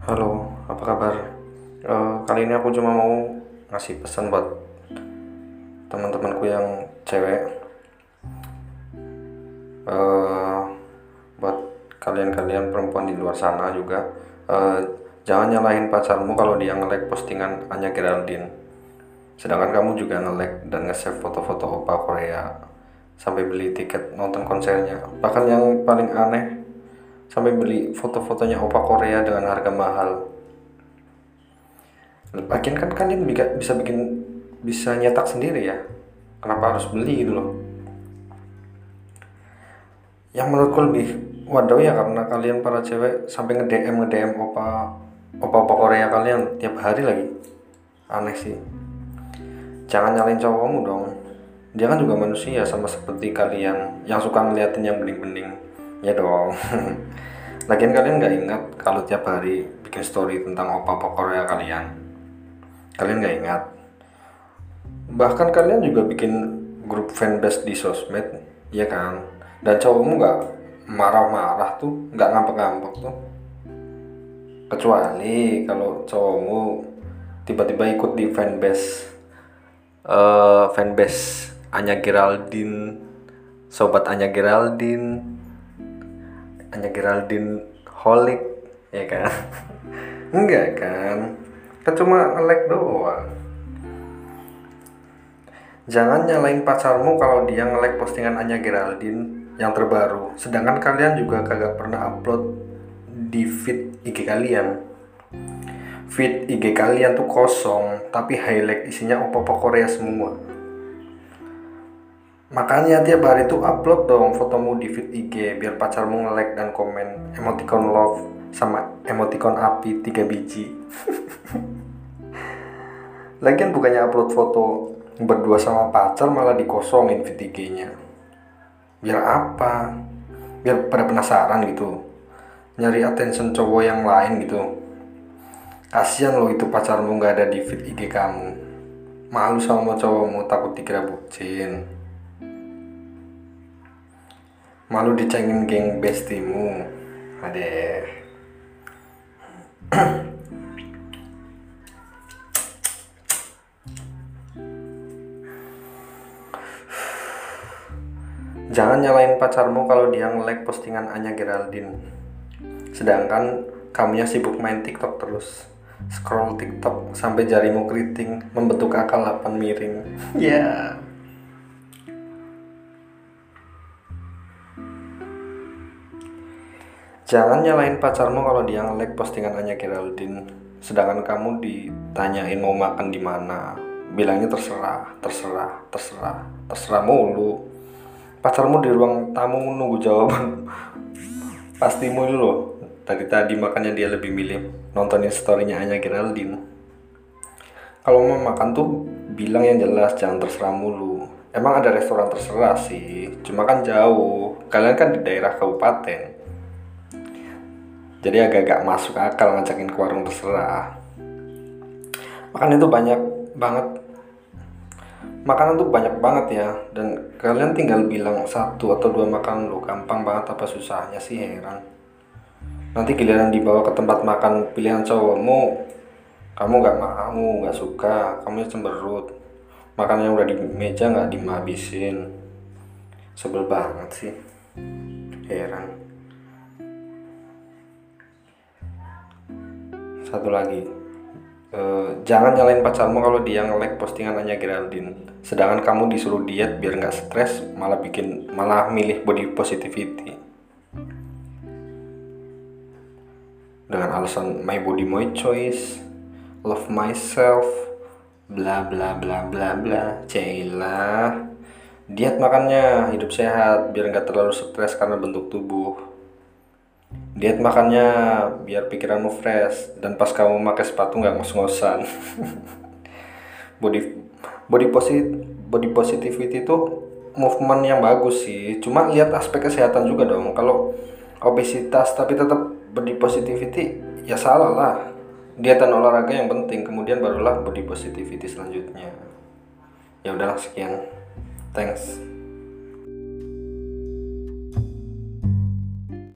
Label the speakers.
Speaker 1: Halo, apa kabar? Eh, kali ini aku cuma mau ngasih pesan buat teman-temanku yang cewek. Eh, buat kalian-kalian perempuan di luar sana juga, eh, jangan nyalahin pacarmu kalau dia nge-like postingan Anya Geraldine. Sedangkan kamu juga nge-like dan nge-save foto-foto opa Korea sampai beli tiket nonton konsernya. Bahkan yang paling aneh, sampai beli foto-fotonya opa Korea dengan harga mahal. Lagian kan kalian bisa, bikin bisa nyetak sendiri ya. Kenapa harus beli gitu loh? Yang menurutku lebih waduh ya karena kalian para cewek sampai nge-DM nge-DM opa opa-opa Korea kalian tiap hari lagi. Aneh sih. Jangan nyalain cowokmu dong. Dia kan juga manusia sama seperti kalian yang suka ngeliatin yang bening-bening. Ya dong. Lagian kalian nggak ingat kalau tiap hari bikin story tentang opa-opa Korea kalian. Kalian nggak ingat. Bahkan kalian juga bikin grup fanbase di sosmed, ya kan? Dan cowokmu nggak marah-marah tuh, nggak ngambek-ngambek tuh. Kecuali kalau cowokmu tiba-tiba ikut di fanbase eh fanbase Anya Geraldine, sobat Anya Geraldine, Anya Geraldine Holik, ya kan? Enggak kan? Kan cuma nge-like doang. Jangan nyalain pacarmu kalau dia nge-like postingan Anya Geraldine yang terbaru. Sedangkan kalian juga kagak pernah upload di feed IG kalian. Feed IG kalian tuh kosong, tapi highlight isinya opo-opo Korea semua. Makanya tiap hari tuh upload dong fotomu di feed IG biar pacarmu nge-like dan komen emoticon love sama emoticon api 3 biji. Lagian bukannya upload foto berdua sama pacar malah dikosongin feed IG-nya. Biar apa? Biar pada penasaran gitu. Nyari attention cowok yang lain gitu. Kasian loh itu pacarmu nggak ada di feed IG kamu. Malu sama cowokmu takut dikira bucin. Malu dicengin geng bestimu. Adeh. Jangan nyalain pacarmu kalau dia nge-like postingan Anya Geraldine. Sedangkan kamunya sibuk main TikTok terus. Scroll TikTok sampai jarimu keriting, membentuk akal 8 miring. Ya. Jangan nyalain pacarmu kalau dia nge-like postingan Anya Geraldine. Sedangkan kamu ditanyain mau makan di mana. Bilangnya terserah, terserah, terserah, terserah mulu. Pacarmu di ruang tamu nunggu jawaban pastimu dulu loh. Tadi tadi makanya dia lebih milih nontonin storynya Anya Geraldine. Kalau mau makan tuh bilang yang jelas jangan terserah mulu. Emang ada restoran terserah sih, cuma kan jauh. Kalian kan di daerah kabupaten. Jadi agak-agak masuk akal ngajakin ke warung terserah. Makan itu banyak banget. Makanan tuh banyak banget ya dan kalian tinggal bilang satu atau dua makan lo gampang banget apa susahnya sih heran. Nanti giliran dibawa ke tempat makan pilihan cowokmu, kamu nggak mau, nggak suka, kamu cemberut. Makan yang udah di meja nggak dimabisin. Sebel banget sih. Heran. Satu lagi, eh, jangan nyalain pacarmu kalau dia nge-like postingan Anya Geraldine. Sedangkan kamu disuruh diet biar nggak stres, malah bikin malah milih body positivity. Dengan alasan my body my choice, love myself, bla bla bla bla bla. Cailah. Diet makannya, hidup sehat biar nggak terlalu stres karena bentuk tubuh. Diet makannya biar pikiranmu fresh dan pas kamu pakai sepatu nggak ngos-ngosan. body body positif body positivity itu movement yang bagus sih. Cuma lihat aspek kesehatan juga dong. Kalau obesitas tapi tetap body positivity ya salah lah. Diet dan olahraga yang penting, kemudian barulah body positivity selanjutnya. Ya udahlah sekian. Thanks.